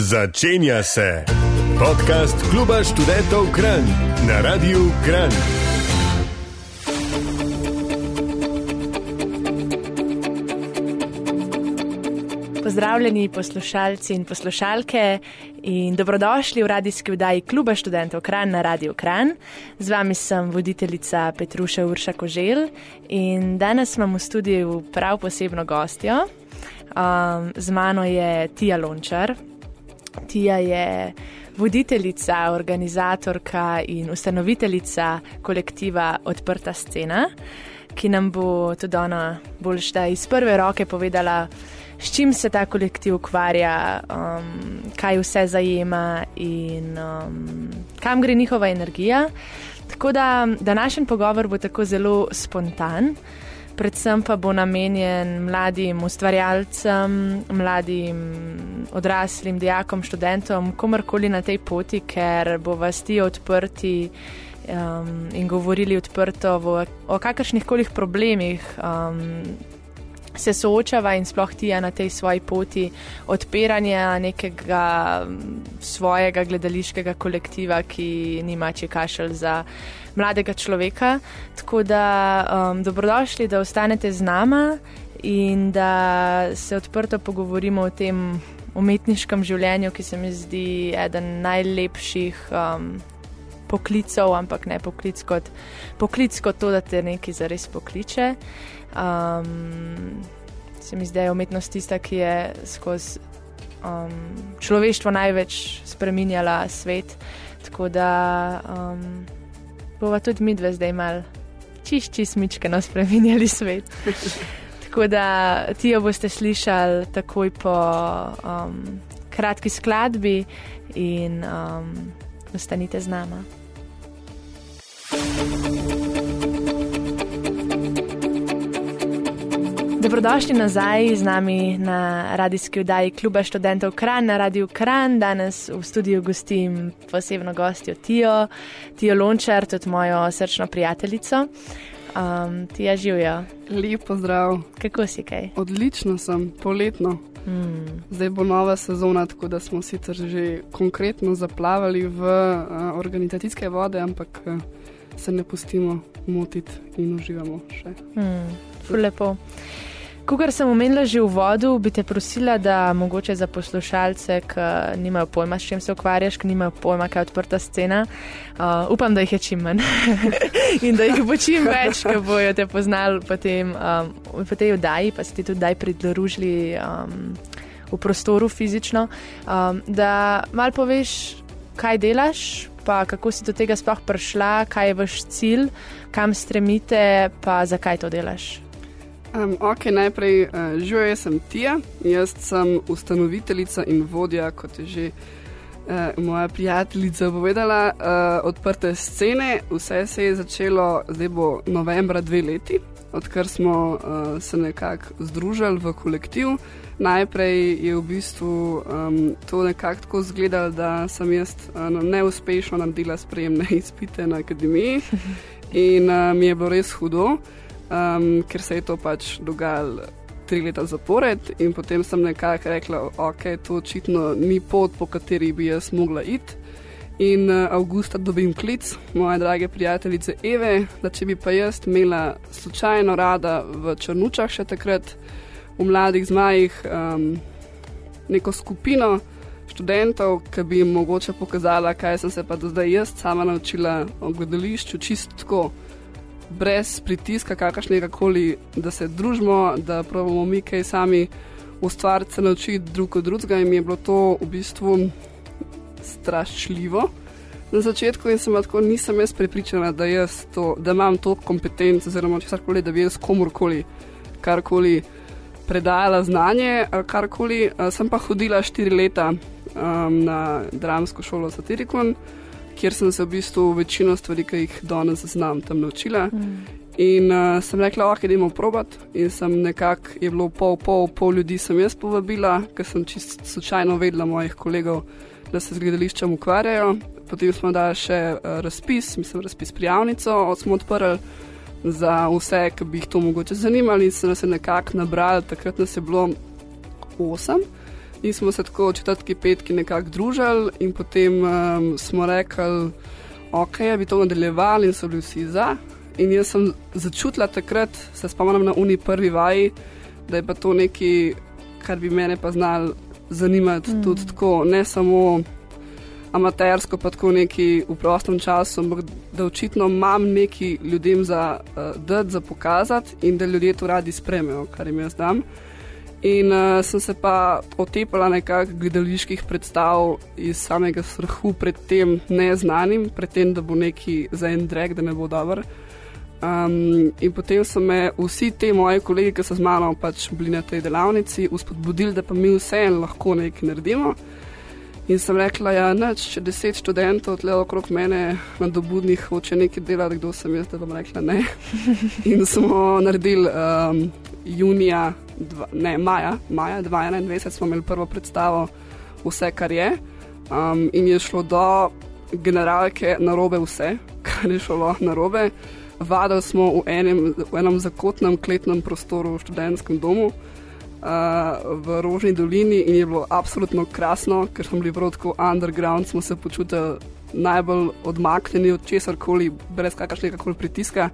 Začenja se podcast Kluba študentov Kran na Radiu Kran. Pozdravljeni poslušalci in poslušalke in dobrodošli v radijski vdaji Kluba študentov Kran na Radiu Kran. Z vami sem voditeljica Petruša Urša Kožel in danes imam v studiu prav posebno gostjo. Um, z mano je Tija Lončar. Tija je voditeljica, organizatorka in ustanoviteljica kolektiva Odprta scena, ki nam bo tudi ona bolj šta iz prve roke povedala, s čim se ta kolektiv ukvarja, um, kaj vse zajema in um, kam gre njihova energija. Tako da današnji pogovor bo tako zelo spontan predvsem pa bo namenjen mladim ustvarjalcem, mladim odraslim, dijakom, študentom, komorkoli na tej poti, ker bo vas ti odprti um, in govorili odprto v, o kakršnih koli problemih. Um, Se soočava in sploh ti je na tej svoji poti odpiranja nekega svojega gledališkega kolektiva, ki nima če kašelj za mladega človeka. Tako da um, dobrodošli, da ostanete z nama in da se odprto pogovorimo o tem umetniškem življenju, ki se mi zdi eden najlepših. Um, Poklicov, ampak ne poklic kot poklic, kot to, da te nekaj zares pokliče. Um, se mi zdi, da je umetnost tista, ki je skozi um, človeštvo največ spremenjala svet. Tako da um, bova tudi mi dve zdaj mal čist, čist mičke nas spremenjali svet. Tako da ti jo boste slišali takoj po um, kratki skladbi in um, ostanite z nama. Dobrodošli nazaj z nami na radijski vdaji Kluba študentov Kran na Radiu Kran. Danes v studiu gostim posebno gostjo Tijo, Tijo Lončar, tudi mojo srčno prijateljico. Um, Tija živijo. Lep pozdrav. Kako si kaj? Odlično sem, poletno. Hmm. Zdaj bo nova sezona, tako da smo sicer že konkretno zaplavali v uh, organizacijske vode, ampak uh, se ne pustimo motiti in uživamo še. Hmm. Lepo. Kukor sem omenila že v vodu, bi te prosila, da mogoče za poslušalce, ki nimajo pojma, s čim se ukvarjaš, ki nimajo pojma, kaj je odprta scena, uh, upam, da jih je čim manj in da jih bo čim več, ki bojo te poznali potem, um, v tej oddaji, pa si ti tudi daj pridružili um, v prostoru fizično, um, da mal poveš, kaj delaš. Pa kako si do tega sploh prišla, kaj je vaš cilj, kam stremite, pa zakaj to delaš? Um, ok, najprej uh, živijo, jaz sem Tija, jaz sem ustanoviteljica in vodja, kot je že uh, moja prijateljica povedala, uh, odprte scene. Vse se je začelo, zdaj bo novembra dve leti, odkar smo uh, se nekako združili v kolektiv. Najprej je v bistvu um, to nekako tako izgledalo, da sem jaz uh, neuspešno naredila sprejemne izpite na akademiji in uh, mi je bilo res hudo um, ker se je to pač dogajalo tri leta zapored, in potem sem nekako rekla, ok, to očitno ni pot, po kateri bi jaz mogla iti. In uh, avgusta dobim klic moje drage prijateljice Eve, da če bi pa jaz imela slučajno rada v Črnučah še takrat, v mladih zmajih, um, neko skupino študentov, ki bi jim mogoče pokazala, kaj sem se pa do zdaj jaz sama naučila o gledališču, čisto tako brez pritiska kakršnega koli, da se družimo, da pravimo mi kaj sami ustvariti, se naučiti drug od drugega. In mi je bilo to v bistvu strašljivo. Na začetku sem tako, nisem jaz prepričana, da, jaz to, da imam to kompetenco, oziroma če karkoli, da bi jaz komorkoli karkoli predajala znanje ali karkoli. Sem pa hodila štiri leta um, na dramsko šolo Satirikon kjer sem se v bistvu večino stvari, ki jih danes znam, tam naučila. Mm. In uh, sem rekla, ok, idemo probat. In sem nekako, je bilo pol, pol, pol ljudi, sem jaz povabila, ker sem čisto slučajno vedela mojih kolegov, da se z gledališčem ukvarjajo. Potem smo dali še uh, razpis, mislim, razpis prijavnico, smo odprli za vse, ki bi jih to mogoče zanimali. In se nas je nekako nabrali, takrat nas je bilo osem In smo se tako četrtki, petki nekako družili, in potem um, smo rekli, ok, bi to nadaljevali, in so bili vsi za. In jaz sem začutila takrat, se spomnim na uni prvi vaji, da je pa to nekaj, kar bi mene pa znal zanimati mm. tudi tako, ne samo amatersko, pa tako neki v prostem času, ampak da očitno imam neki ljudem za uh, dati, za pokazati in da ljudje to radi spremijo, kar jim jaz dam. In uh, sem se pa otepala nekakšnih gledaliških predstav iz samega strahu pred tem neznanim, pred tem, da bo neki za en drek, da ne bo dober. Um, in potem so me vsi ti moji kolegi, ki so z mano pač bili na tej delavnici, uspodbudili, da pa mi vseeno lahko nekaj naredimo. In sem rekla, da ja, če deset študentov tle okrog mene na dobudnih hoče nekaj delati, kdo sem jaz, da bom rekla ne. In smo naredili um, junija, dva, ne maja, maja 2021, smo imeli prvo predstavo, vse kar je. Um, in je šlo do generalke na robe vse, kar je šlo na robe vadili smo v enem, v enem zakotnem kletnem prostoru v študentskem domu. Uh, v Rožni dolini in je bilo absolutno krasno, ker smo bili vrtko underground, smo se počutili najbolj odmaknjeni od česar koli, brez kakršnega koli pritiska.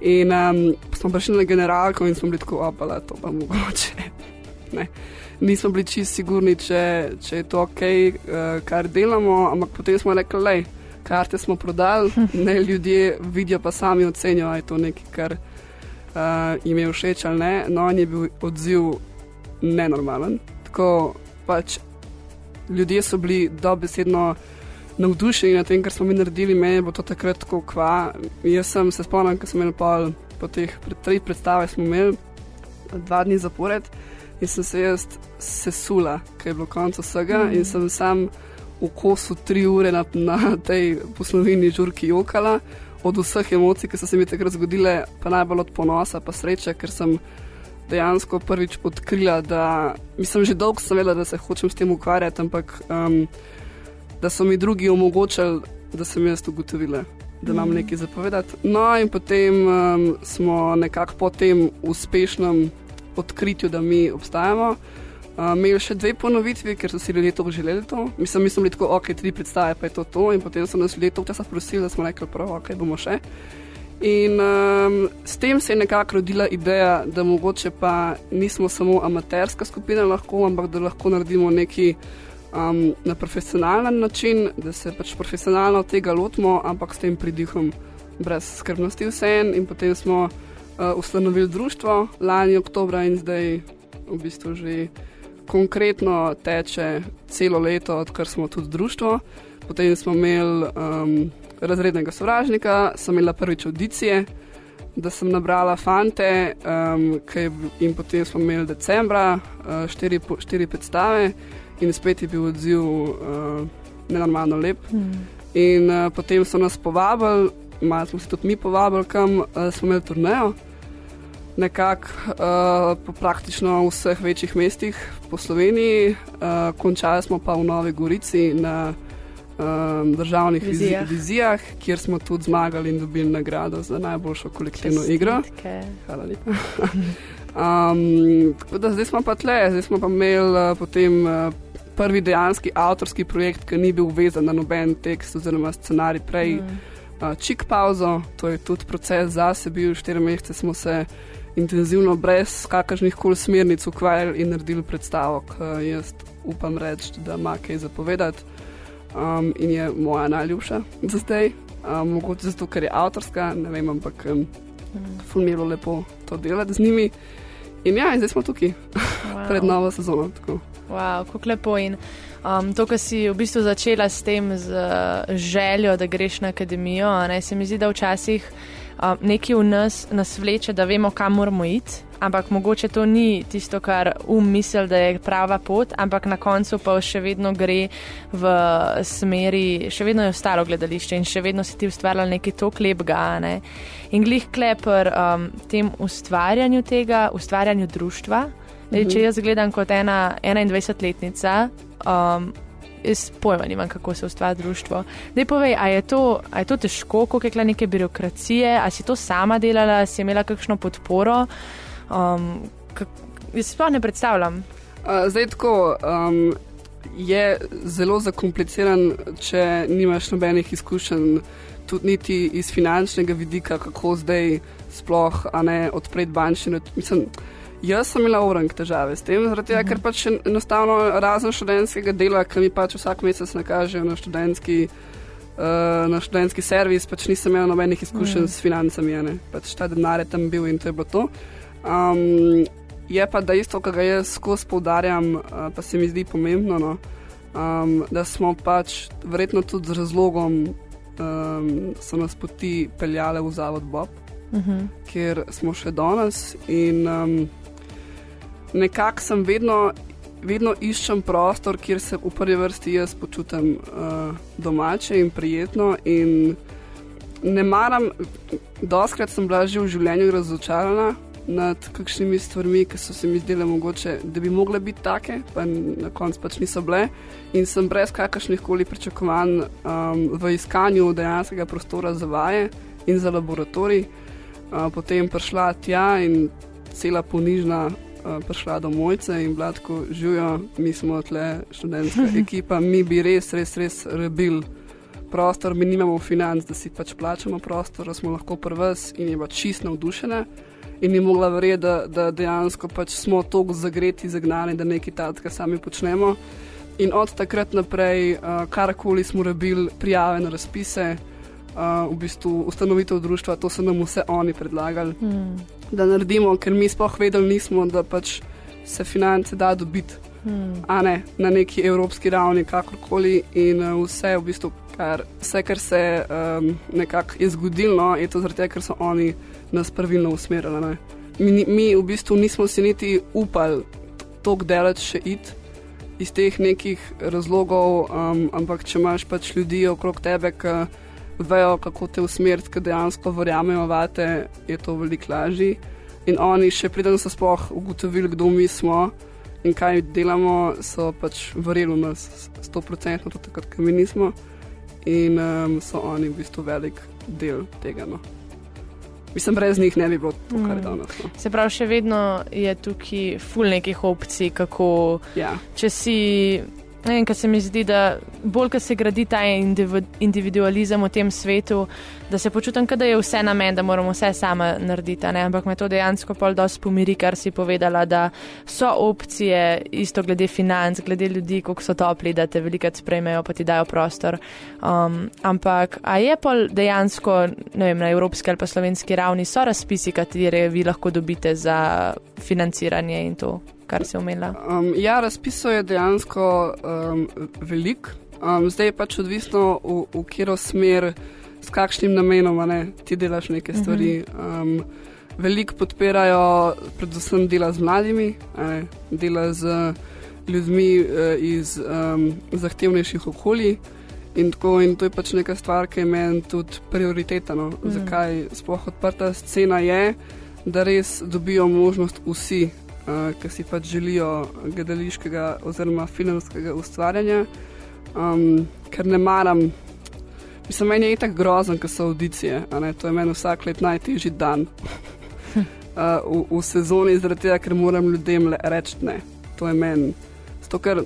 In um, smo prišli na generalko in smo bili tako, opala, to pa mogoče. Ne. Nismo bili čisto sigurni, če, če je to ok, uh, kar delamo, ampak potem smo rekli, lej karte smo prodali, ne ljudje vidijo, pa sami ocenijo, ali je to nekaj, kar uh, jim je všeč ali ne. No, on je bil odziv nenormalen. Tako pač ljudje so bili dobesedno navdušeni nad tem, kar smo mi naredili, meni bo to takrat tako kva. Jaz sem se spomnil, ker sem imel pol po teh treh predstavah, smo imeli dva dni zapored in sem se jaz sesula, ker je bilo konec vsega mm. in sem sam v kosu tri ure na, na tej poslovni žurki jokala, od vseh emocij, ki so se mi takrat zgodile, pa najbolj od ponosa, pa sreče, ker sem dejansko prvič odkrila, da mislim, že dolgo sem vedela, da se hočem s tem ukvarjati, ampak um, da so mi drugi omogočili, da sem jaz ugotovila. Da imam mhm. nekaj zapovedati. No, in potem um, smo nekako po tem uspešnem odkritju, da mi obstajamo, Imeli še dve ponovitvi, ker so si ljudje to želeli. To. Mislim, mi smo bili tako, ok, tri predstave, pa je to to. In potem so nas ljudje to včasih prosili, da smo rekli, prav, ok, bomo še. In um, s tem se je nekako rodila ideja, da mogoče pa nismo samo amaterska skupina, lahko, ampak da lahko naredimo nekaj um, na profesionalen način, da se pač profesionalno tega lotimo, ampak s tem pridihom, brez skrbnosti vse en. In potem smo uh, ustanovili društvo lani oktobra in zdaj v bistvu že konkretno teče celo leto, odkar smo tudi društvo. Potem smo imeli um, razrednega sovražnika, sem imela prvič audicije, da sem nabrala fante, um, in potem smo imeli decembra uh, štiri, štiri predstave, in spet je bil odziv uh, nenormalno lep. Mm. In uh, potem so nas povabili, malo smo se tudi mi povabili, kam uh, smo imeli turnejo nekako uh, po praktično vseh večjih mestih po Sloveniji, uh, končali smo pa v Novi Gorici na um, državnih vizijah. vizijah, kjer smo tudi zmagali in dobili nagrado za najboljšo kolektivno Čestitke. igro. Hvala lepa. um, da, zdaj smo pa tle, zdaj smo pa imeli uh, potem. Uh, Prvi dejanski avtorski projekt, ki ni bil vezan na noben tekst oziroma scenarij prej, mm. uh, čik pauzo, to je tudi proces za sebe, v štirih mesecih smo se intenzivno, brez kakršnih koli smernic, ukvarjali in naredili predstavo, ki jaz upam reči, da ima kaj zapovedati um, in je moja najljubša za zdaj. Um, mogoče zato, ker je avtorska, ne vem, ampak um, fulmiro lepo to delati z njimi. In ja, in zdaj smo tukaj, wow. pred novo sezono. Wow, kako lepo in. Um, to, kar si v bistvu začela s tem, z uh, željo, da greš na akademijo, ne, se mi zdi, da včasih um, nekaj v nas, nas vleče, da vemo, kam moramo iti. Ampak mogoče to ni tisto, kar um misli, da je prava pot, ampak na koncu pa še vedno gre v smeri, še vedno je ostalo gledališče in še vedno si ti ustvarjal nekaj tok lepega. Ne? In glih klepr um, tem ustvarjanju tega, ustvarjanju društva. Mhm. Če jaz gledam kot ena 21-letnica, um, jaz pojma nimam, kako se ustvari društvo. Dej povej, a je to, a je to težko, koliko je neke birokracije, a si to sama delala, si imela kakšno podporo? Um, kak, jaz sploh ne predstavljam. Zdaj tako. Um, Je zelo zakompliciran, če nimaš nobenih izkušenj, tudi niti iz finančnega vidika, kako zdaj sploh ne, odpreti bančne. Mislim, jaz sem imela urank težave s tem, zaradi tega, mm -hmm. ker pač enostavno razen študentskega dela, ki mi pač vsak mesec nakažejo na študentski. Uh, na študentski servis pač nisem imel nobenih izkušenj mm. s financami, ne. pač ta denar je tam bil in to je bilo to. Um, je pa dejstvo, ki ga jaz skozi poudarjam, uh, pa se mi zdi pomembno, no, um, da smo pač verjetno tudi z razlogom, um, so nas poti peljale v Zavod Bob, uh mhm. -huh. kjer smo še danes. In um, nekako sem vedno, vedno iščem prostor, kjer se v prvi vrsti jaz počutim uh, domače in prijetno. In ne maram, doskrat sem bila že v življenju razočarana. Nad kakšnimi stvarmi, ki so se mi zdele mogoče, da bi mogle biti take, pa na koncu pač niso bile. In sem brez kakršnih koli pričakovanj um, v iskanju dejanskega prostora za vaje in za laboratorij, uh, potem prišla tja in cela ponižna prišla do mojce in blatko živijo, mi smo tle študentska ekipa, mi bi res, res, res rebil prostor, mi nimamo financ, da si pač plačamo prostor, da smo lahko prvs in je pač čist navdušena. In ni mogla verjeti, da, da dejansko pač smo tako zagreti, zagnani, da nekaj takega sami počnemo. In od takrat naprej, uh, karkoli smo rabili, prijave na razpise, uh, v bistvu ustanovitev društva, to so nam vse oni predlagali, mm. Da naredimo, ker mi sploh vedeli nismo, da pač se finance da dobiti, mm. a ne na neki evropski ravni, kakorkoli. In uh, vse, v bistvu, kar, vse, kar se um, nekako je zgodilo, je to zaradi tega, ker so oni nas pravilno usmerili. Mi, mi v bistvu nismo si niti upali tako daleč še iti iz teh nekih razlogov, um, ampak če imaš pač ljudi okrog tebe, ki vejo, kako te usmeriti, ki dejansko verjamejo vate, je to veliko lažje. In oni, še preden so sploh ugotovili, kdo mi smo in kaj delamo, so pač verjeli v nas, sto procentno, tudi takrat, ko mi nismo. In um, so oni v bistvu velik del tega. No. Mislim, brez njih ne bi bilo to, kar je mm. danes. No. Se pravi, še vedno je tukaj ful nekih opcij, kako. Ja. Če si Ne vem, kaj se mi zdi, da bolj, ko se gradi ta individualizem v tem svetu, da se počutim, da je vse na meni, da moramo vse sama narediti. Ne? Ampak me to dejansko pol dosti pomiri, kar si povedala, da so opcije, isto glede financ, glede ljudi, koliko so topli, da te velikrat sprejmejo, pa ti dajo prostor. Um, ampak, a je pol dejansko, ne vem, na evropski ali pa slovenski ravni, so razpisi, katere vi lahko dobite za financiranje in to? Kar si omenila? Um, ja, razpisov je dejansko um, velik, um, zdaj je pač odvisno, v, v katero smer, s kakšnim namenom ne, ti delaš neke stvari. Um, veliko podpirajo, predvsem dela z mladimi, ne, dela z ljudmi uh, iz um, zahtevnejših okolij. In, tako, in to je pač neka stvar, ki je meni tudi prioriteta. No. Mm. Zakaj sploh odprta scena je, da res dobijo možnost vsi, uh, ki si pač želijo gledališkega oziroma filmskega ustvarjanja, um, ker ne maram. Mislim, meni je tako grozen, ker so audicije. To je meni vsak let najtežji dan uh, v, v sezoni, zaradi tega, ker moram ljudem reči ne. To je meni. Zato, ker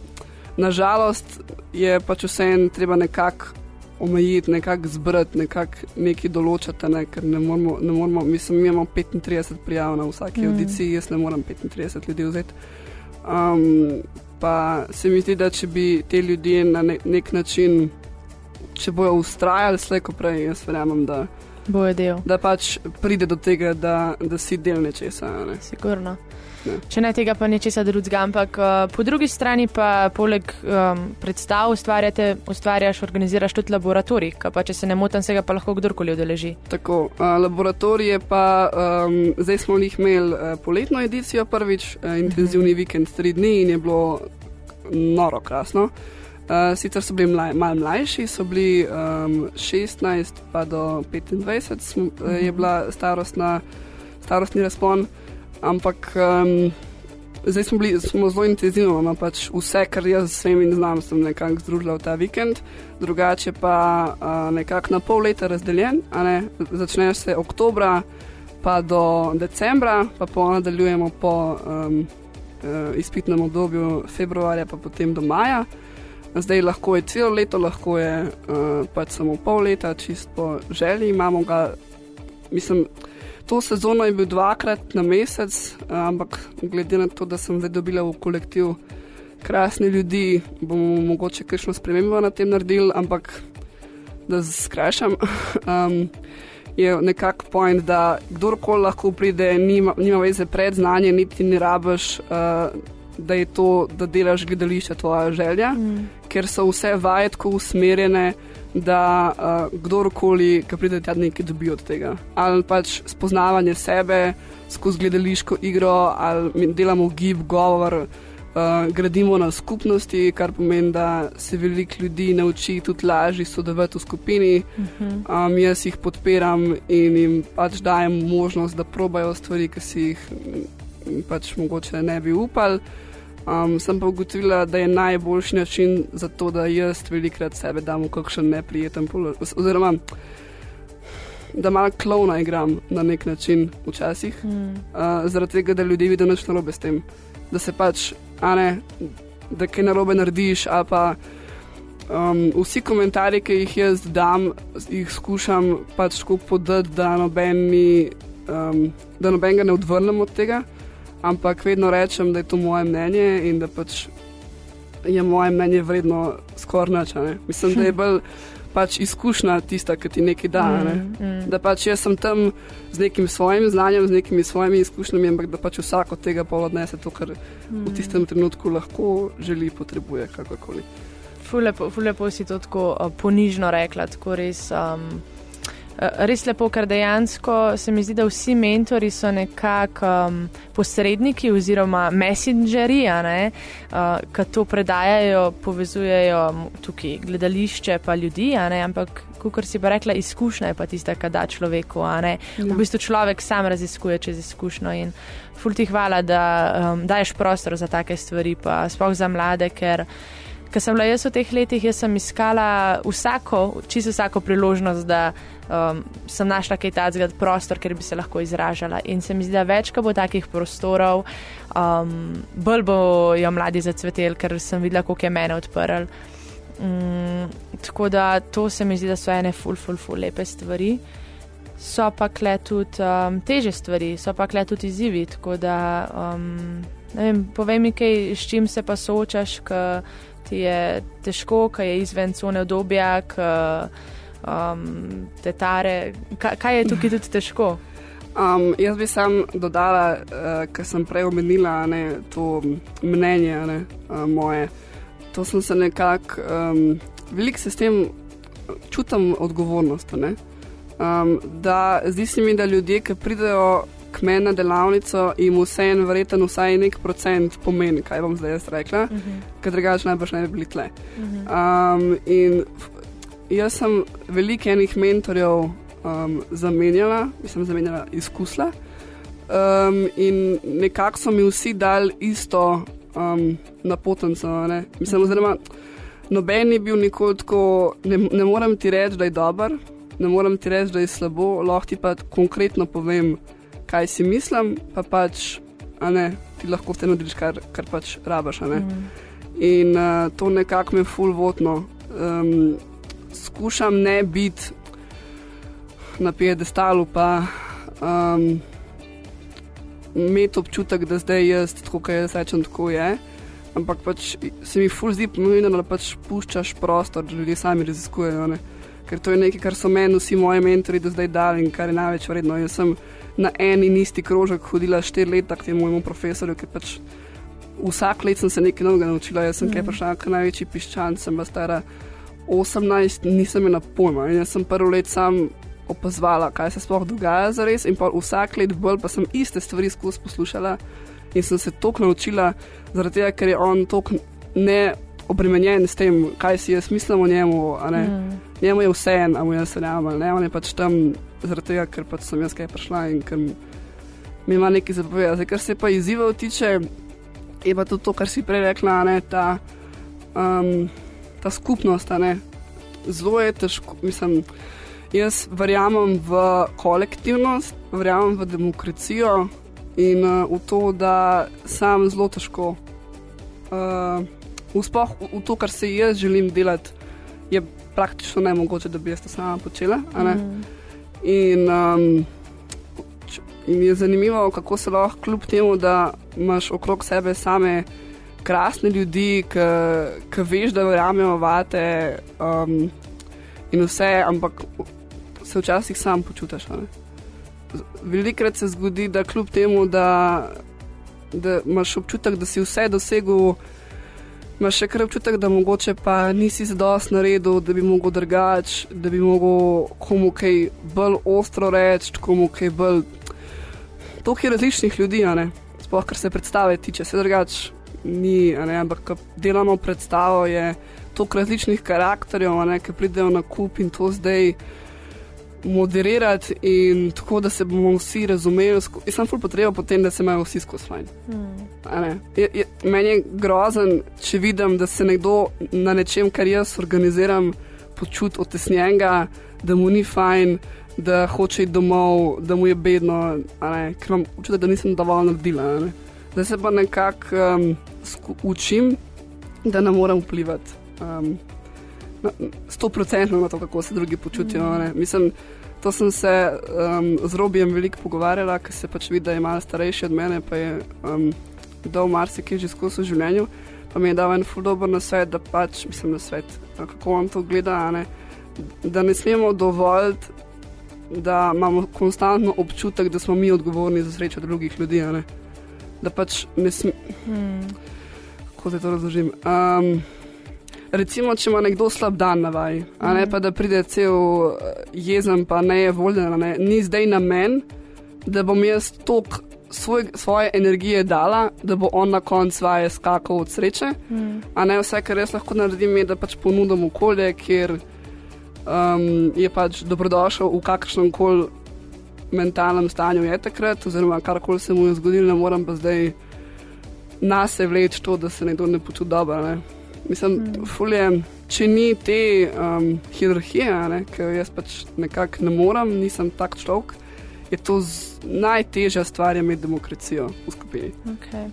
nažalost je pač vse en treba nekako omejiti, nekako zbrati, nekako nekaj določiti, ne, ker ne moramo, ne moramo, mislim, mi imamo 35 prijav na vsaki mm. audiciji, jaz ne morem 35 ljudi vzeti. Um, pa se mi zdi, da če bi te ljudje na nek, nek način, če bojo ustrajali, slejko prej, jaz verjamem, da. Boje del. Da pač pride do tega, da, da si del nečesa. Ne. Sigurno. Če ne tega, pa nečesa drugega. Ampak uh, po drugi strani pa poleg um, predstav ustvarjate, ustvarjaš, organiziraš tudi laboratorij, pa če se ne motim, se ga pa lahko kdorkoli odeleži. Tako, uh, laboratorije pa um, zdaj smo jih imeli uh, poletno edicijo prvič, uh, intenzivni uh mhm. -huh. vikend, tri dni in je bilo noro krasno. Uh, sicer so bili mlaj, malo mlajši, so bili um, 16 pa do 25, sm, uh, je mhm. bila starostna, starostni razpon ampak um, zdaj smo, bili, smo zelo intenzivno, no, pač vse, kar jaz s vami znam, sem nekako združila v ta vikend, drugače pa uh, nekako na pol leta razdeljen, ne, začne se oktobra, pa do decembra, pa pa nadaljujemo po, um, uh, izpitnem obdobju, februarja pa potem do maja. Zdaj lahko je celo leto, lahko je uh, pač samo pol leta, čist po želji imamo ga. Mislim, to sezono je bil dvakrat na mesec, uh, ampak glede na to, da sem zdaj dobila v kolektiv krasne ljudi, bomo mogoče kakšno spremembo na tem naredili, ampak da skrajšam. um, je nekako point, da kdorkoli lahko pride, nima, nima veze pred znanje, niti ne rabiš, uh, da je to, da delaš gledališče, tvoja želja, mm. ker so vse vajetko usmerjene. Da uh, kdorkoli, ki pride tja, nekaj dobi od tega. Ali pač spoznavanje sebe skozi gledališko igro, ali delamo gib, govor, uh, uh, gradimo na skupnosti, kar pomeni, da se veliko ljudi nauči tudi lažje sodelovati v skupini. Um, jaz jih podpiram in jim pač dajem možnost, da probajo stvari, ki si jih pač mogoče ne bi upali. Um, sem pa ugotovila, da je najboljši način za to, da jaz velikrat sebe dam v kakšen neprijeten položaj. Oziroma, da malo klona igram na nek način včasih, mm. uh, zaradi tega, da ljudje vidijo nič narobe s tem. Da se pač ne, da kaj narobe narediš. Pa, um, vsi komentarji, ki jih jaz dam, jih skušam pač tako podati, da noben um, ga ne odvrnem od tega, ampak vedno rečem, da je to moje mnenje in da pač je moje mnenje vredno skoraj nič. Mislim, da je bolj pač izkušnja tista, ki ti nekaj da. Ne? Mm, mm. Da pač jaz sem tam z nekim svojim znanjem, z nekimi svojimi izkušnjami, ampak da pač vsak od tega pa odnese to, kar mm. v tistem trenutku lahko želi, potrebuje, kakorkoli. Fulepo, fulepo si to tako uh, ponižno rekla, tako res. Um, res lepo, ker dejansko se mi zdi, da vsi mentori so nekako um, posredniki oziroma messengeri, uh, ki to predajajo, povezujejo tukaj gledališče pa ljudi, ampak. Kot si pa rekla, izkušnja je pa tista, ki da človeku. Ja. V bistvu človek sam raziskuje čez izkušnjo. In ful ti hvala, da um, daješ prostor za take stvari, pa sploh za mlade, ker Ker sem bila jaz v teh letih, jaz sem iskala vsako, čisto vsako priložnost, da um, sem našla kaj takega prostor, kjer bi se lahko izražala. In se mi zdi, da več, ko bo takih prostorov, um, bolj bojo mladi zacveteli, ker sem videla, koliko je mene odprl. Um, tako da to se mi zdi, da so ene ful, ful, ful, lepe stvari. So pa kle tudi um, teže stvari, so pa kle tudi izzivi. Tako da, um, ne vem, povej mi, kaj, s čim se pa soočaš, ti je težko, kaj je izven cone obdobja, um, te tare. Kaj, kaj je tukaj tudi težko? Um, jaz bi sam dodala, uh, ker sem prej omenila ne, to mnenje ne, uh, moje. To sem se nekako, um, veliko se s tem čutim odgovornost. Um, da zdi se mi, da ljudje, ki pridejo k meni na delavnico in vse en verjeten, vsaj nek procent pomeni, kaj bom zdaj jaz rekla, uh mhm. -huh. ker drugače najbrž ne bi bili tle. Uh -huh. um, in jaz sem veliko enih mentorjev um, zamenjala, sem zamenjala izkusla. Um, in nekako so mi vsi dali isto um, napotnico. Mislim, oziroma, noben ni bil nikoli tako, ne, ne morem ti reči, da je dober, ne morem ti reči, da je slabo, lahko ti pa konkretno povem, kaj si mislim, pa pač, ne, ti lahko te nudiš, kar, kar pač rabaš. Mm. In uh, to nekako me fulvotno. Um, skušam ne biti na piedestalu, pa um, imeti občutek, da zdaj jaz, tako kot jaz rečem, tako je. Ampak pač se mi ful zdi pomembno, da pač puščaš prostor, da ljudje sami raziskujejo. Ne? Ker to je nekaj, kar so meni vsi moji mentori do zdaj dali in kar je največ vredno. Jaz sem na en in isti krožek hodila štiri leta k temu mojemu profesorju, ker pač vsak let sem se nekaj novega naučila. Jaz sem mm. kaj prišla, kaj največji piščan, sem bila stara 18, nisem imela pojma. In jaz sem prvo let sam opazovala, kaj se sploh dogaja za res. In pa vsak let bolj pa sem iste stvari skozi poslušala in sem se toliko naučila, zaradi tega, ker je on toliko ne obremenjen s tem, kaj si jaz mislim o njemu. Mm. Njemu je vse en, a mu jaz verjamem, ne, on je pač tam zaradi tega, ker pač sem jaz kaj prišla in ker mi ima nekaj zapovedati. Kar se pa izzivov tiče, je pa tudi to, kar si prej rekla, ne, ta, um, ta skupnost. Zelo je težko, mislim, jaz verjamem v kolektivnost, verjamem v demokracijo in uh, v to, da sam zelo težko. Uh, Sploh v, v to, kar se jaz želim delati, je praktično nemogoče, da bi jaz to sama počela. Mm. In, um, in je zanimivo, kako se lahko kljub temu, da imaš okrog sebe same krasne ljudi, ki veš, da verjamejo vate um, in vse, ampak se včasih sam počutiš. Velikrat se zgodi, da kljub temu, da, da imaš občutek, da si vse dosegel imaš še kar občutek, da mogoče pa nisi zadost na redu, da bi mogel drugač, da bi mogel komu kaj bolj ostro reči, komu kaj bolj. To je različnih ljudi, sploh kar se predstave tiče, se drugač ni, ampak ko delamo predstavo, je toliko različnih karakterjev, ki pridejo na kup in to zdaj moderirati in tako, da se bomo vsi razumeli. Jaz sem ful potrebo potem, da se imajo vsi skozi fajn. Hmm. Je, je, meni je grozen, če vidim, da se nekdo na nečem, kar jaz organiziram, počuti otesnjenega, da mu ni fajn, da hoče iti domov, da mu je bedno, ker imam občutek, da nisem dovolj naredila. Da se pa nekako um, učim, da ne morem vplivati. Um, sto procentno na to, kako se drugi počutijo. Mm. Mislim, to sem se um, z Robijem veliko pogovarjala, ker se pač vidi, da je malo starejši od mene, pa je um, dal marsikaj že skozi v življenju. Pa mi je dal en fuldober na svet, da pač, mislim, na svet, kako vam to gleda, ne? da ne smemo dovoljiti, da imamo konstantno občutek, da smo mi odgovorni za srečo drugih ljudi. Da pač ne smemo. Hmm. Kako se to razložim? Um, recimo, če ima nekdo slab dan na vaj, mm. ne mhm. pa da pride cel eh, jezen, pa ne je voljen, ne, ni zdaj na meni, da bom jaz tok svoj, svoje energije dala, da bo on na koncu vaje skakal od sreče. Mm. A ne vse, kar jaz lahko naredim, je, da pač ponudim okolje, kjer um, je pač dobrodošel v kakršnem koli mentalnem stanju je takrat, oziroma karkoli se mu je zgodilo, ne morem pa zdaj nas vleči to, da se nekdo ne počuti dobro. Ne. Mislim, mm. fulje, če ni te um, hierarhije, ki jo jaz pač nekako ne morem, nisem tak človek, je to najtežja stvar med demokracijo v skupini. Okay.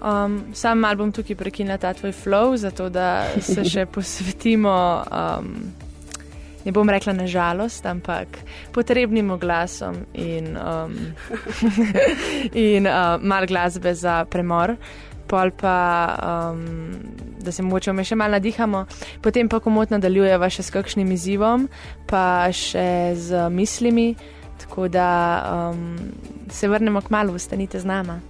Um, sam mal bom tukaj prekinila ta tvoj flow, zato da se še posvetimo. Um, Ne bom rekla na žalost, ampak potrebnim glasom in, um, in uh, malo glasbe za premor pol pa, um, da se moče še malo nadihamo, potem pa komot nadaljujeva še s kakšnim izzivom, pa še z mislimi, tako da um, se vrnemo k malu, ostanite z nama.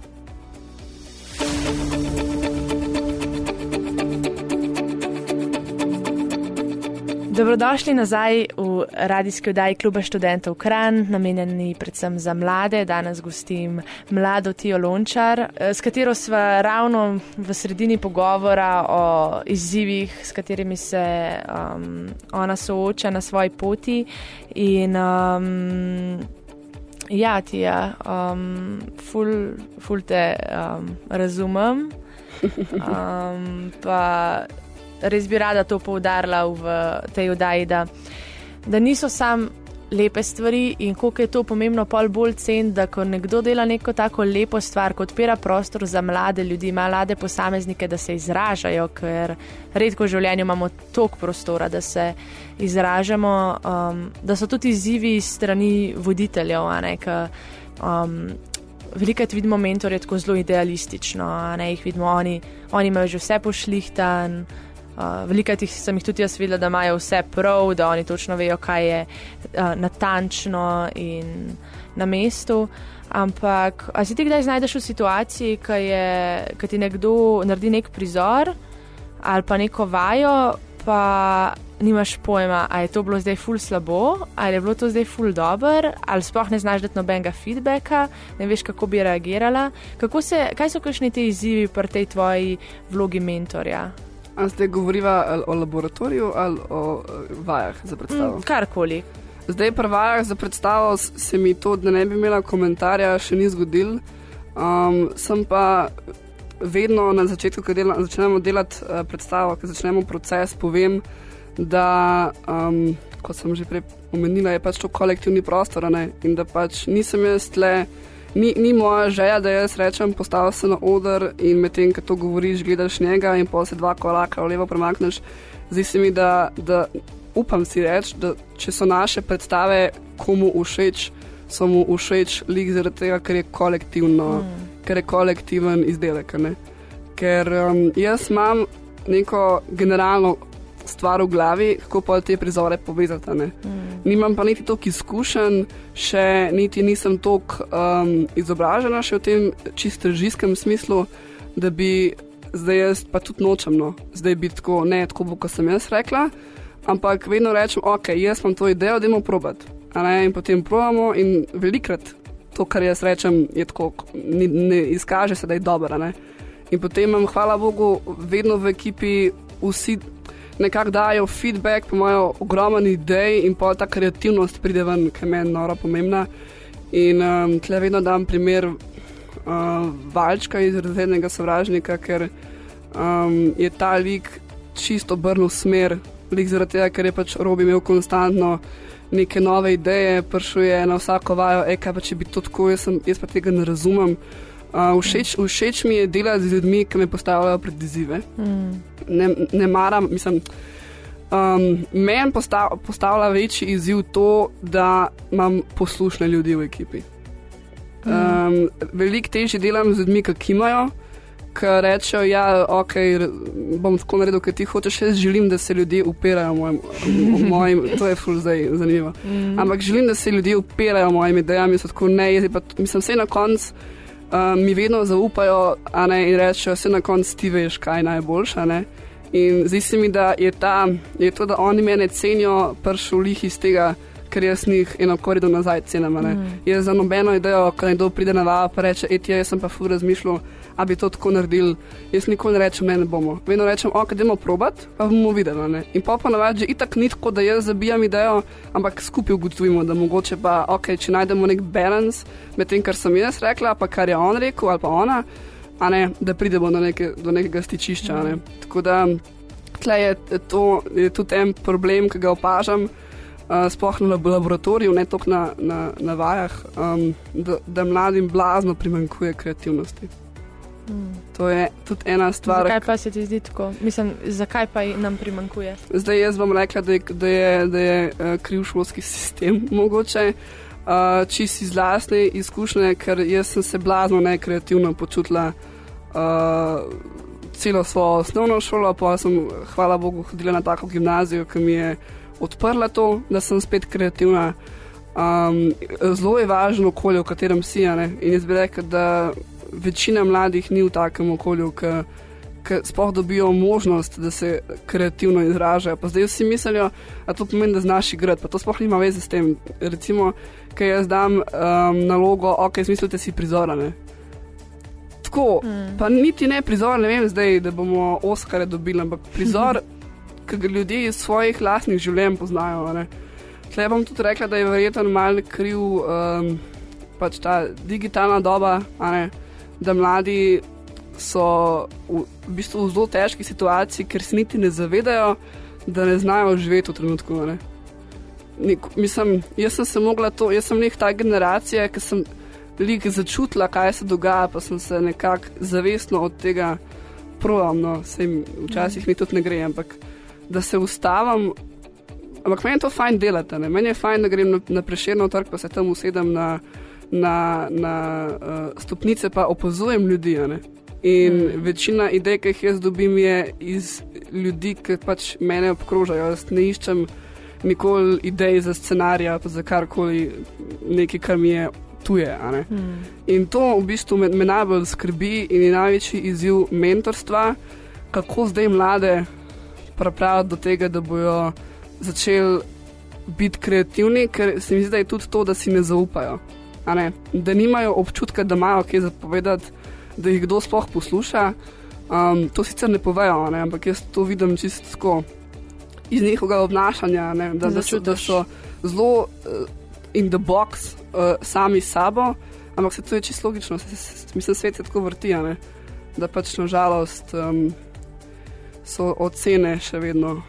Dobrodošli nazaj v radijski oddaji Kluba študentov Kran, namenjeni predvsem za mlade. Danes gostim mlado Tijo Lončar, eh, s katero sva ravno v sredini pogovora o izzivih, s katerimi se um, ona sooča na svoji poti. In, um, ja, Tija, um, ful, ful te um, razumem. Um, pa res bi rada to poudarila v tej oddaji, da, da niso sam lepe stvari in koliko je to pomembno, pol bolj cen, da ko nekdo dela neko tako lepo stvar, ko odpira prostor za mlade ljudi, mlade posameznike, da se izražajo, ker redko v življenju imamo toliko prostora, da se izražamo, um, da so tudi izzivi strani voditeljev, ne ka. Um, Veliko vidimo mentorje tako zelo idealistično, ne jih vidimo, oni, oni imajo že vse pošlihtan, Uh, Veliko tih sem jih tudi jaz videla, da imajo vse prav, da oni točno vejo, kaj je uh, natančno in na mestu. Ampak, a si ti kdaj znajdeš v situaciji, ko ti nekdo naredi nek prizor ali pa neko vajo, pa nimaš pojma, ali je to bilo zdaj ful slabo, ali je bilo to zdaj ful dober, ali sploh ne znaš dati nobenega feedbacka, ne veš, kako bi reagirala. Kako se, kaj so kakšni ti izzivi pri tej tvoji vlogi mentorja? A zdaj govoriva o laboratoriju ali o vajah za predstavo? Mm, karkoli. Zdaj, pri vajah za predstavo se mi to, da ne bi imela komentarja, še ni zgodil. Um, sem pa vedno na začetku, ko dela, začnemo delati uh, predstavo, ko začnemo proces, povem, da, um, kot sem že prej omenila, je pač to kolektivni prostor ne? in da pač nisem jaz tle ni, ni moja želja, da jaz rečem, postavil se na oder in medtem, ko to govoriš, gledaš njega in pa se dva koraka v levo premakneš. Zdi se mi, da, da upam si reči, da če so naše predstave komu všeč, so mu všeč lik zaradi tega, ker je kolektivno, mm. ker je kolektiven izdelek. Ne? Ker um, jaz imam neko generalno stvar v glavi, kako pa te prizore povezati. Mm. Nimam pa niti toliko izkušenj, še niti nisem toliko um, izobražena še v tem čisto režijskem smislu, da bi zdaj jaz pa tudi nočem, no. zdaj biti tako, ne tako, kot sem jaz rekla, ampak vedno rečem, ok, jaz imam to idejo, da imamo probat. In potem provamo in velikrat to, kar jaz rečem, je tako, ni, ne izkaže se, da je dobro. In potem imam, hvala Bogu, vedno v ekipi vsi nekako dajo feedback, pa imajo ogromen idej in pa ta kreativnost pride ven, ki je meni noro pomembna. In um, tle vedno dam primer uh, Valčka iz razrednega sovražnika, ker um, je ta lik čisto obrnil smer, lik zaradi tega, ker je pač robi imel konstantno neke nove ideje, prišel je na vsako vajo, e, kaj pa če bi to tako, jaz, sem, jaz pa tega ne razumem. Uh, všeč, všeč mi je delati z ljudmi, ki me postavljajo pred izzive. Mm. Ne, ne maram, mislim. Um, Meni postav, postavlja večji izziv to, da imam poslušne ljudi v ekipi. Um, mm. Veliko težje delam z ljudmi, ki imajo, ki rečejo, da ja, okay, bom tako naredil, ker ti hočeš. Jaz želim, da se ljudje upirajo mojim, mojim to je ful zdaj zanimivo. Mm. Ampak želim, da se ljudje upirajo mojim idejam, jaz tako ne, jaz pa mislim, vse na koncu uh, mi vedno zaupajo ne, in rečejo, vse na koncu ti veš, kaj je najboljša. Ne. In zdi se mi, da je, ta, je to, da oni mene cenijo, pršil lih iz tega, ker jaz njih eno korido nazaj cenim. Mm. Jaz za nobeno idejo, ko nekdo pride na vaba in reče, eti, jaz sem pa fu razmišljal da bi to tako naredili. Jaz nikoli ne rečem, ne, ne bomo. Vedno rečem, ok, idemo probat, pa bomo videli. Ne? In pa pa navadi, že itak ni tako, da jaz zabijam idejo, ampak skupaj ugotovimo, da mogoče pa, ok, če najdemo nek balans med tem, kar sem jaz rekla, pa kar je on rekel ali pa ona, ne, da pridemo do, neke, do nekega stičišča. Ne? Tako da tle je, to, je tudi en problem, ki ga opažam. Sploh na laboratoriju, ne toliko na, na, na vajah, um, da, da mladim blazno primanjkuje kreativnosti. To je tudi ena stvar. Zakaj pa se ti zdi tako? Mislim, zakaj pa nam primankuje? Zdaj jaz bom rekla, da je, da je, da je uh, kriv šolski sistem, mogoče uh, čist iz lastne izkušnje, ker jaz sem se blazno nekreativno počutila uh, celo svojo osnovno šolo, pa sem, hvala Bogu, hodila na tako gimnazijo, ki mi je odprla to, da sem spet kreativna. Um, zelo je važno okolje, v katerem si. In jaz bi rekla, da večina mladih ni v takem okolju, ki sploh dobijo možnost, da se kreativno izražajo. Pa zdaj vsi mislijo, da to pomeni, da znaš igrati, pa to sploh nima veze s tem. Recimo, ker jaz dam um, nalogo, ok, zmislite si prizorane. Tako, mm. pa niti ne prizor, ne vem zdaj, da bomo Oskare dobili, ampak prizor, ki ga ljudje iz svojih lastnih življenj poznajo. Tle bom tudi rekla, da je verjetno malo kriv um, pač ta digitalna doba, da mladi so v, v bistvu v zelo težki situaciji, ker se niti ne zavedajo, da ne znajo živeti v trenutku. Nik, mislim, jaz sem se mogla to, jaz sem nek ta generacija, ki sem lik začutila, kaj se dogaja, pa sem se nekako zavestno od tega provam, no, se jim včasih mi tudi ne gre, ampak da se ustavim. Ampak meni je to fajn delati, ne? meni je fajn, da grem na, na preširno trg, pa se tam usedem na na, na uh, stopnice pa opazujem ljudi. In mm. večina idej, ki jih jaz dobim, je iz ljudi, ki pač mene obkrožajo. Jaz ne iščem nikoli idej za scenarij, pa za karkoli, nekaj, kar mi je tuje. Mm. In to v bistvu me, me najbolj skrbi in je največji izziv mentorstva, kako zdaj mlade pripraviti do tega, da bodo začeli biti kreativni, ker se mi zdi, da je tudi to, da si ne zaupajo da nimajo občutka, da imajo kaj zapovedati, da jih kdo sploh posluša. Um, to sicer ne povejo, ne? ampak jaz to vidim čisto iz njihovega obnašanja, ne? da, da, so, da so zelo uh, in the box uh, sami s sabo, ampak se to je čisto logično, se, se, mislim, svet se tako vrti, ne? da pač nažalost um, so ocene še vedno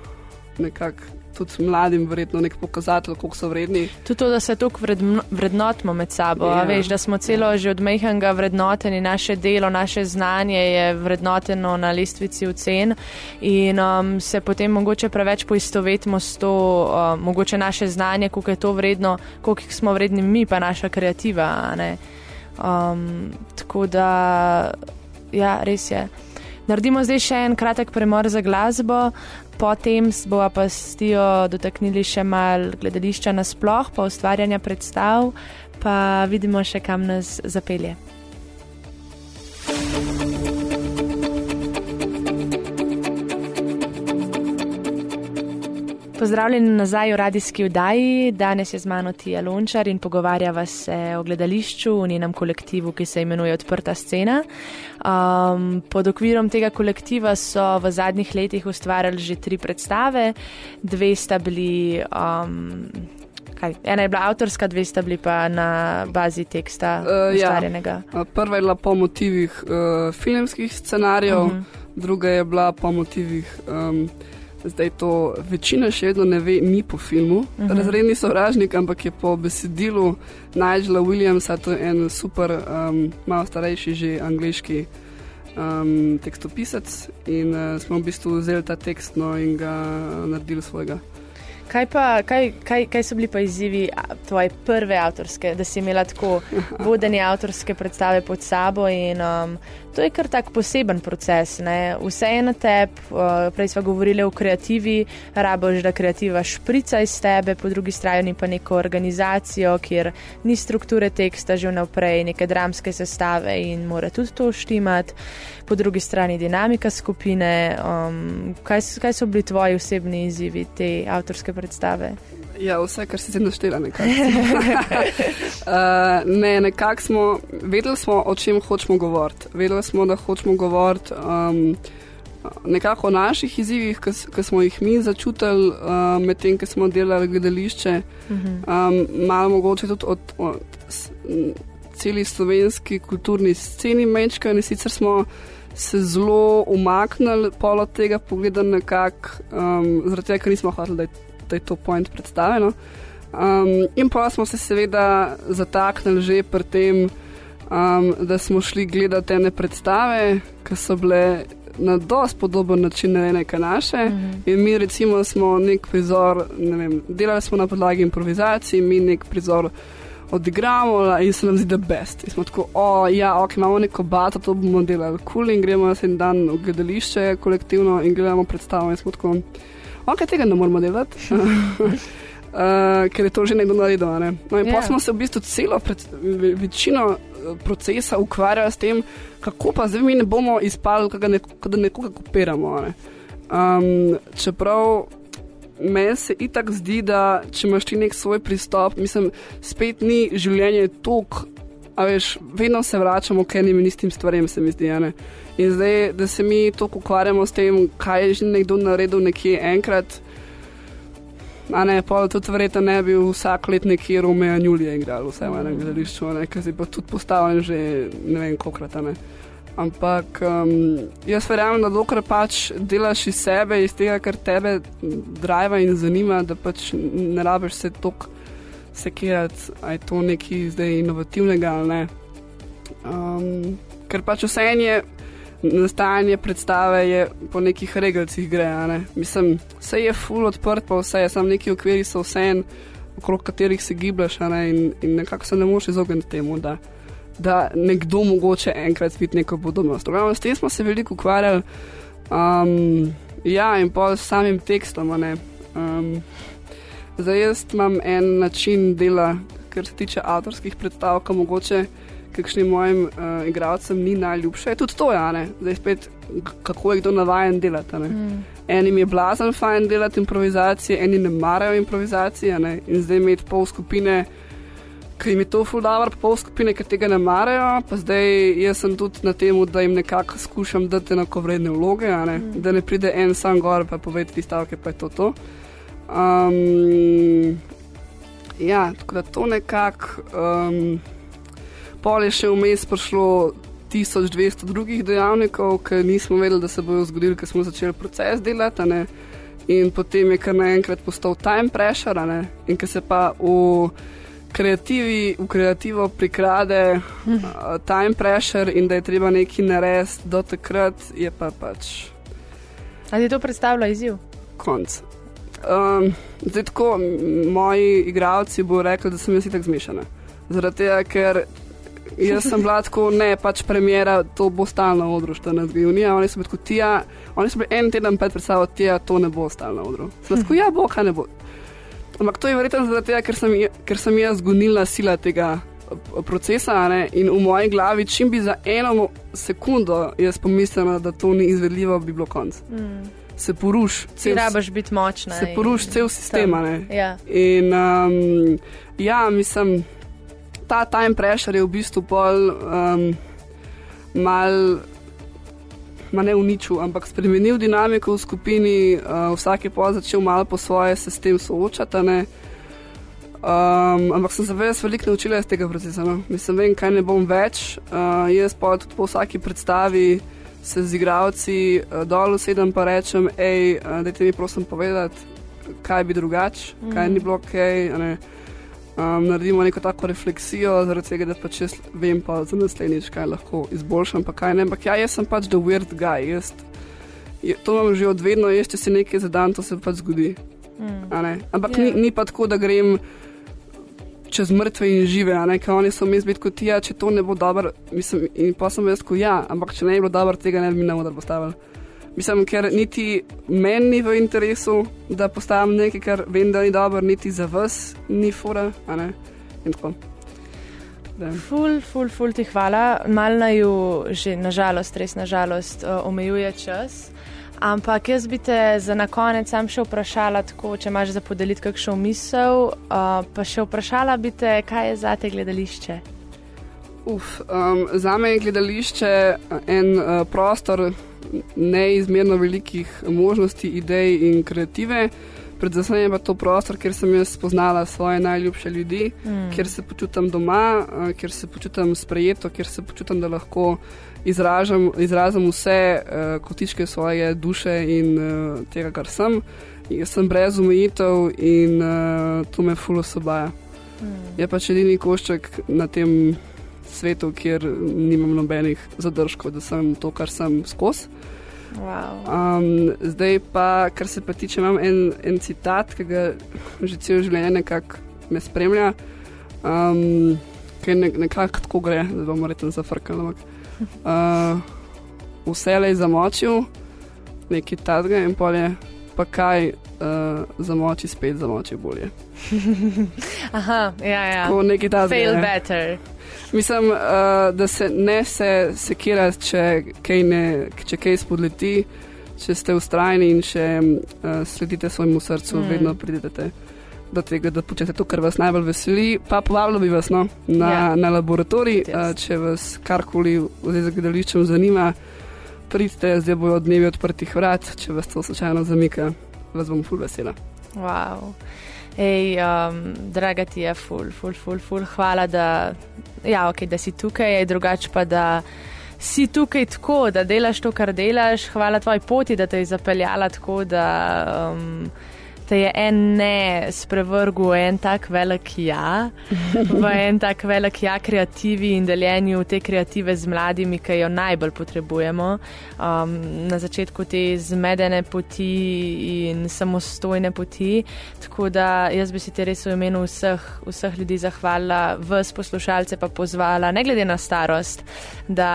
nekako tudi mladim verjetno nek pokazatelj, koliko so vredni. Tudi to, da se toliko vrednotimo med sabo. Ja. Veš, da smo celo že od mehanga vrednoteni, naše delo, naše znanje je vrednoteno na listvici ocen in um, se potem mogoče preveč poistovetimo s to, um, mogoče naše znanje, koliko je to vredno, koliko smo vredni mi, pa naša kreativa. Um, tako da, ja, res je. Naredimo zdaj še en kratek premor za glasbo, potem bomo pa s tijo dotaknili še mal gledališča nasploh, pa ustvarjanja predstav, pa vidimo še kam nas zapelje. Pozdravljeni nazaj v radijski vdaji. Danes je z mano Tija Lončar in pogovarjava se o gledališču v njenem kolektivu, ki se imenuje Odprta scena. Um, pod okvirom tega kolektiva so v zadnjih letih ustvarjali že tri predstave, dve sta bili. Um, Kaj, ena je bila avtorska, dve sta bili pa na bazi teksta. Uh, ja. Prva je bila po motivih uh, filmskih scenarijev, uh mhm. -huh. druga je bila po motivih um, zdaj to večina še vedno ne ve, ni po filmu. Uh mhm. -huh. Razredni sovražnik, ampak je po besedilu Nigela Williamsa, to je en super, um, malo starejši že angliški um, tekstopisec. In uh, smo v bistvu vzeli ta tekst no, in ga naredili svojega. Kaj, pa, kaj, kaj, kaj so bili pa izzivi tvoje prve avtorske, da si imela tako vodene avtorske predstave pod sabo in um, To je kar tak poseben proces. Ne? Vse je na tebi, prej smo govorili o kreativi, raboš, da kreativa šprica iz tebe, po drugi strani pa neko organizacijo, kjer ni strukture teksta že vnaprej, neke dramske sestave in mora tudi to štimati, po drugi strani dinamika skupine. Um, kaj, kaj so bili tvoji osebni izzivi te avtorske predstave? Ja, vse, kar si se naštela, nekako. uh, ne, nekako smo vedeli, smo, o čem hočemo govoriti. Vedeli smo, da hočemo govoriti um, nekako o naših izzivih, ki smo jih mi začutili uh, medtem, ko smo delali gledališče. Um, malo mogoče tudi od, od celi slovenski kulturni sceni mečka, in sicer smo. Se zelo umaknili polo tega pogleda, nekako, um, zaradi tega, ker nismo hoteli, da je da je to point predstavljeno. Um, in pa smo se seveda zataknili že pri tem, um, da smo šli gledati ene predstave, ki so bile na dosti podoben način narejene kot naše. Mm -hmm. In mi recimo smo nek prizor, ne vem, delali smo na podlagi improvizacij, mi nek prizor. Odigramo in se nam zdi, da je best. In smo tako, o, ja, ok, imamo neko bato, to bomo delali, kul cool, in gremo na en dan v gledališče kolektivno in gledamo predstavo. In smo tako, ok, tega ne moramo delati. Uh, ker je to že nekdo naredil. Ne? No, in yeah. pa ja. smo se v bistvu celo pred, večino eh, procesa ukvarjali s tem, kako pa zdaj mi ne bomo izpali, da nekoga kopiramo. Ne? Um, čeprav meni se itak zdi, da če imaš ti nek svoj pristop, mislim, spet ni življenje tok, a veš, vedno se vračamo k enim in istim stvarem, se mi zdi. Ne? In zdaj, da se mi tako ukvarjamo s tem, kaj je že nekdo naredil nekje enkrat. A ne, pa tudi verjetno ne bi vsak let nekje Romeo in Julija igrali, vse v enem gledališču, ki si pa tudi postavljen že ne vem kolikrat. Ampak um, jaz verjamem, da dokler pač delaš iz sebe, iz tega, kar tebe driva in zanima, da pač ne rabiš se tok sekirati, aj to nekaj zdaj inovativnega ali ne. Um, ker pač vse je nastajanje predstave je po nekih regalcih gre. Ne? Mislim, vse je full odprt, pa vse je samo neki okviri, so vse en, okrog katerih se gibljaš in, in nekako se ne moreš izogniti temu, da, da nekdo mogoče enkrat vidi neko podobnost. S tem smo se veliko ukvarjali, um, ja, in pa s samim tekstom. Um, zdaj jaz imam en način dela, kar se tiče avtorskih predstav, ki mogoče kakšnim mojim uh, igralcem ni najljubše. Je tudi to, ja, ne? zdaj spet, kako je kdo navaden delati. Mm. Enim je blazen fajn delati improvizacije, eni ne marajo improvizacije ne? in zdaj imeti pol skupine. Ki jim je to fuldavar, pa pol skupine, ki tega ne marajo, pa zdaj jaz sem tudi na tem, da jim nekako skušam dati enako vredne vloge, ne? Mm. da ne pride en sam gor, pa pove ti stavke, pa je to to. Um, ja, tako da to nekako. Um, pol je še vmes prišlo 1200 drugih dejavnikov, ki nismo vedeli, da se bodo zgodili, ker smo začeli proces delati. in potem je kar naenkrat postal time pressure, ne? in ker se pa v kreativi, v kreativo prikrade uh, time pressure in da je treba nekaj narediti do takrat, je pa pač Ali ti to predstavlja izziv? konc. Um, zdaj tako, moji igravci bodo rekli, da sem jaz tako zmešana. Zaradi tega, ker jaz sem bila tako, ne, pač premjera, to bo stalno odru 14. junija, oni so bili tako tija, oni so bili en teden pred predstavo tija, to ne bo stalno odru. Tako, ja, bo, kaj ne bo. Ampak to je verjetno zaradi tega, ker sem, ker sem jaz gonilna sila tega eh, procesa ne, in v moji glavi, čim bi za eno sekundo jaz pomislila, da to ni izvedljivo, bi bilo konc. Mm. Se poruš, Ti rabaš biti močna. se in poruš cel sistem. Ja. In um, ja, mislim, ta time pressure je v bistvu bolj um, mal. Ma ne uničil, ampak spremenil dinamiko v skupini, uh, vsak je pa začel malo po svoje se s tem soočati. Um, ampak sem se res veliko naučila iz tega procesa. No. Mislim, vem, kaj ne bom več. Uh, jaz pa tudi po vsaki predstavi se z igravci uh, dol usedem in rečem, hej, uh, dajte mi prosim povedati, kaj bi drugače, mm. kaj ni bilo ok. a ne. Um, naredimo neko tako refleksijo, zaradi tega, da pač jaz vem pa za naslednjič, kaj lahko izboljšam, pa kaj ne. Ampak ja, jaz sem pač the weird guy. Jaz, je, to imam že od vedno, jaz če si nekaj zadam, to se pač zgodi. Mm. Ampak Ja. yeah. ni, ni pa tako, da grem čez mrtve in žive, a ne, ker oni so mi zbit kot ti, če to ne bo dobro, mislim, in pa sem jaz kot ja, ampak če ne bi bilo dobro, tega ne bi na odr postavili. Mislim, ker niti meni ni v interesu, da postavim nekaj, kar vem, da ni dobro, niti za vas ni fura, a ne. In tako. Da. Ful, ful, ful ti hvala. Mal naju že, nažalost, res nažalost, uh, omejuje čas. Ampak jaz bi te za na konec sam še vprašala, tako, če imaš za podeliti kakšno misel, uh, pa še vprašala bi te, kaj je za te gledališče. Uf, um, za me je gledališče en uh, prostor neizmerno velikih možnosti, idej in kreative. Predvsem je pa to prostor, kjer sem jaz spoznala svoje najljubše ljudi, Mm. kjer se počutim doma, uh, kjer se počutim sprejeto, kjer se počutim, da lahko izražam, izrazim vse uh, kotičke svoje duše in uh, tega, kar sem. Jaz sem brez omejitev in uh, to me fulo sobaja. Mm. Je pač edini košček na tem svetu, kjer nimam nobenih zadržkov, da sem to, kar sem skozi. Wow. Um, zdaj pa, kar se pa tiče, imam en, en citat, ki ga že cel življenje nekako me spremlja, um, ki ne, nekako tako gre, da bomo rekli zafrkali. Uh, vse le je zamočil, nekaj tazga in polje, pa kaj uh, zamoči, spet zamoči bolje. Aha, ja, ja. Tako nekaj tazga. Fail je. better. Mislim, uh, da se ne se sekirate, če kaj, ne, če kaj spodleti, če ste ustrajni in če uh, sledite svojemu srcu, Mm. vedno pridete do tega, da počnete to, kar vas najbolj veseli. Pa povabila bi vas no, na, Ja. yeah. na laboratorij, uh, če vas karkoli v zvezi z gledališčem zanima. Pridite, zdaj bojo dnevi odprtih vrat, če vas to slučajno zamika, vas bom ful vesela. Wow. Ej, um, draga ti je, ful, ful, ful, ful. Hvala, da, ja, okay, da si tukaj, drugače pa da si tukaj tako, da delaš to, kar delaš. Hvala tvoji poti, da te je zapeljala tako, da um, te je en ne sprevrgel v en tak velik ja, v en tak velik ja kreativi in deljenju te kreative z mladimi, ki jo najbolj potrebujemo. Um, na začetku te zmedene poti in samostojne poti. Tako da jaz bi si te res v imenu vseh, vseh ljudi zahvalila, vas poslušalce pa pozvala, ne glede na starost, da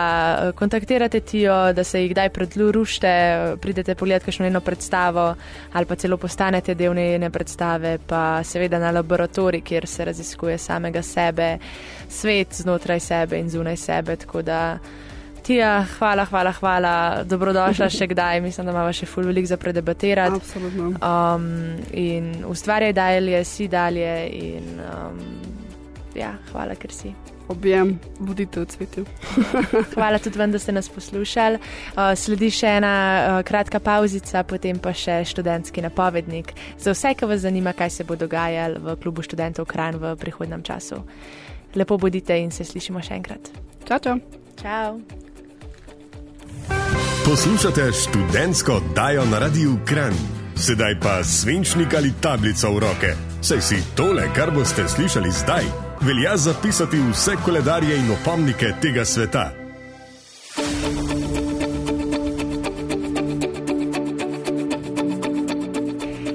eh, kontaktirate Tijo, da se jih kdaj predlurušte, pridete pogledati kakšno eno predstavo ali pa celo postanete del njene predstave, pa seveda na laboratorij, kjer se raziskuje samega sebe, svet znotraj sebe in zunaj sebe. Tako da Tija, hvala, hvala, hvala, dobrodošla še kdaj, mislim, da imamo še ful velik za predebatirati. Absolutno. Um, in ustvarjaj dalje, si dalje. In, um, ja, hvala, ker si. Objem, bodite v cvetju. Hvala tudi vam, da ste nas poslušali. Sledi še ena kratka pauzica, potem pa še študentski napovednik. Za vse, ki vas zanima, kaj se bo dogajalo v klubu študentov Kran v prihodnem času. Lepo bodite in se slišimo še enkrat. Čau, čau. Ciao. Poslušate študentsko oddajo na Radiu Kran. Sedaj pa svinčnik ali tablico v roke. Saj si tole, kar boste slišali zdaj, velja zapisati vse koledarje in opomnike tega sveta.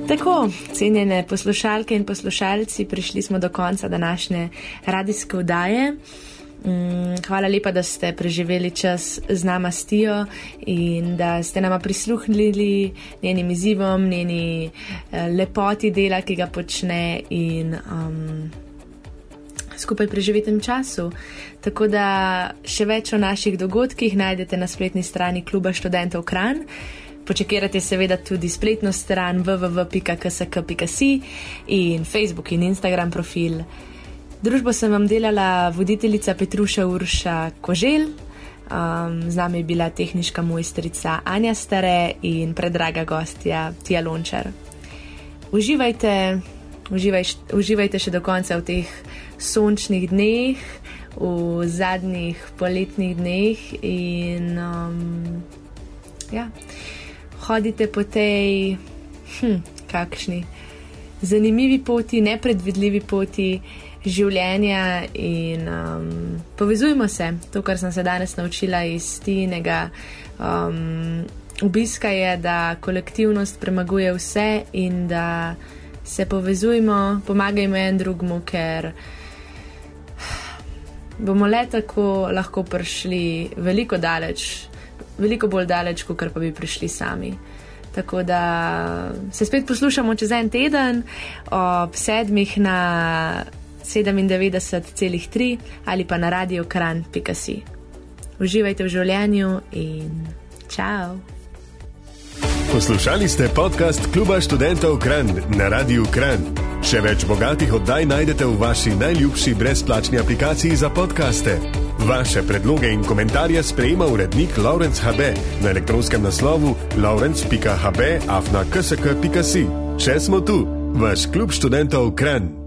Tako, cenjene poslušalke in poslušalci, prišli smo do konca današnje radijske vdaje. Mm, hvala lepa, da ste preživeli čas z nama Stijo in da ste nama prisluhnili njenim izzivom, njeni eh, lepoti dela, ki ga počne in um, skupaj preživetem času. Tako da še več o naših dogodkih najdete na spletni strani Kluba študentov Kran. Počekirate seveda tudi spletno stran www.ksk.si in Facebook in Instagram profil. Družbo sem vam delala voditeljica Petruša Urša Kožel, um, z nami je bila tehnička mojstrica Anja Stare in predraga gostja Tija Lončar. Uživajte, uživaj, uživajte še do konca v teh sončnih dneh, v zadnjih poletnih dneh in um, ja. Hodite po tej, hm, kakšni zanimivi poti, nepredvidljivi poti življenja in um, povezujmo se. To, kar sem se danes naučila iz tinega um, obiska, je, da kolektivnost premaguje vse in da se povezujmo, pomagajmo en drugmu, ker bomo le tako lahko prišli veliko daleč veliko bolj daleč, kot pa bi prišli sami. Tako da se spet poslušamo čez en teden ob sedmih na 97,3 ali pa na radio kran.si. Uživajte v življenju in čau! Poslušali ste podcast Kluba študentov Kran na Radiu Kran. Še več bogatih oddaj najdete v vaši najljubši brezplačni aplikaciji za podkaste. Vaše predloge in komentarje sprejema urednik Laurence HB na elektronskem naslovu laurence.hb afna ksk.si. Še smo tu, vaš klub študentov Kran.